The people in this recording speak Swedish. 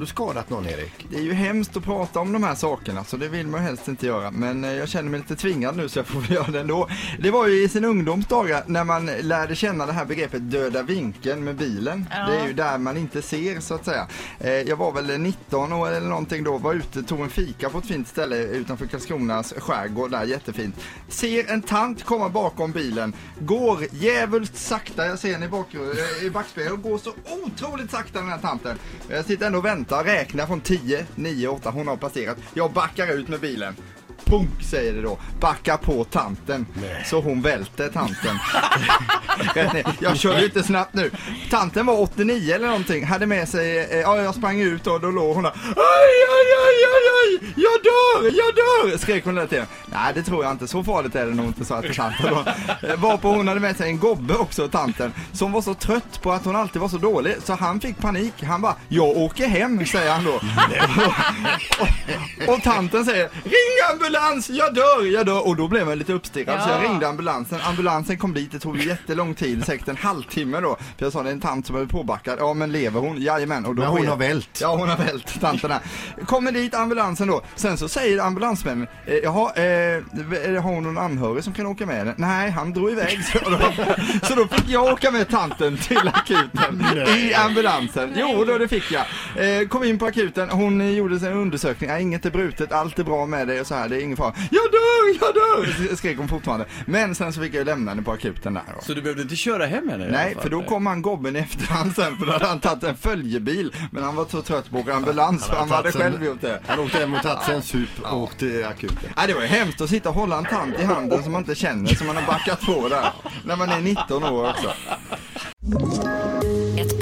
du skadat någon Erik? Det är ju hemskt att prata om de här sakerna så det vill man helst inte göra. Men eh, jag känner mig lite tvingad nu så jag får väl göra det ändå. Det var ju i sin ungdomsdagar när man lärde känna det här begreppet döda vinkeln med bilen. Ja. Det är ju där man inte ser så att säga. Eh, Jag var väl 19 år eller någonting då, var ute, tog en fika på ett fint ställe utanför Karlskronas skärgård där, jättefint. Ser en tant komma bakom bilen, går djävulskt sakta, jag ser henne i, bakgrunden, eh, i backspegeln, och går så otroligt sakta den här tanten. Jag sitter ändå och väntar, räkna från 10, 9, 8, hon har passerat. Jag backar ut med bilen. Punk säger det då. Backa på tanten. Så hon välter tanten. Jag kör ju inte snabbt nu. Tanten var 89 eller någonting. Hade med sig, eh, ja jag sprang ut och då låg hon där. Aj, aj, aj, aj, aj! Jag dör, jag dör! Skrek hon hela tiden. Nej det tror jag inte, så farligt är det nog inte, sa jag till tanten då. Eh, Varpå hon hade med sig en gobbe också, tanten. Som var så trött på att hon alltid var så dålig så han fick panik. Han bara, jag åker hem, säger han då. och, och tanten säger, ring ambulans, jag dör, jag dör. Och då blev jag lite uppstirrad så jag Ja. ringde ambulansen. Ambulansen kom dit, det tog jättelång tid, säkert en halvtimme då. För jag sa, det är en tant som är påbackad. Ja men lever hon? Jajamän. Och då Men hon har vält. Ja hon har vält, tanten här. Kommer dit ambulansen då. Sen så säger ambulansmännen, eh, jaha, eh, har hon någon anhörig som kan åka med henne? Nej, han drog iväg. Så då, så då fick jag åka med tanten till akuten i ambulansen. Jo, då det fick jag. Eh, kom in på akuten, hon gjorde en undersökning, nej, inget är brutet, allt är bra med dig och så här, det är ingen fara. Jag dör, jag dör! Skrek hon fortfarande. Men sen så fick jag lämna henne på akuten där. Så du behövde inte köra hem henne? i Nej, fall? för då kom han gobben i efterhand sen för då hade han tagit en följebil. Men han var så trött på att åka ambulans för han hade tagit en- själv gjort det. Han åkte hem och tagit sig en sup och åkte till akuten. Nej, det var ju hemskt att sitta och hålla en tant i handen som man inte känner, som man har backat på där. När man är 19 år också.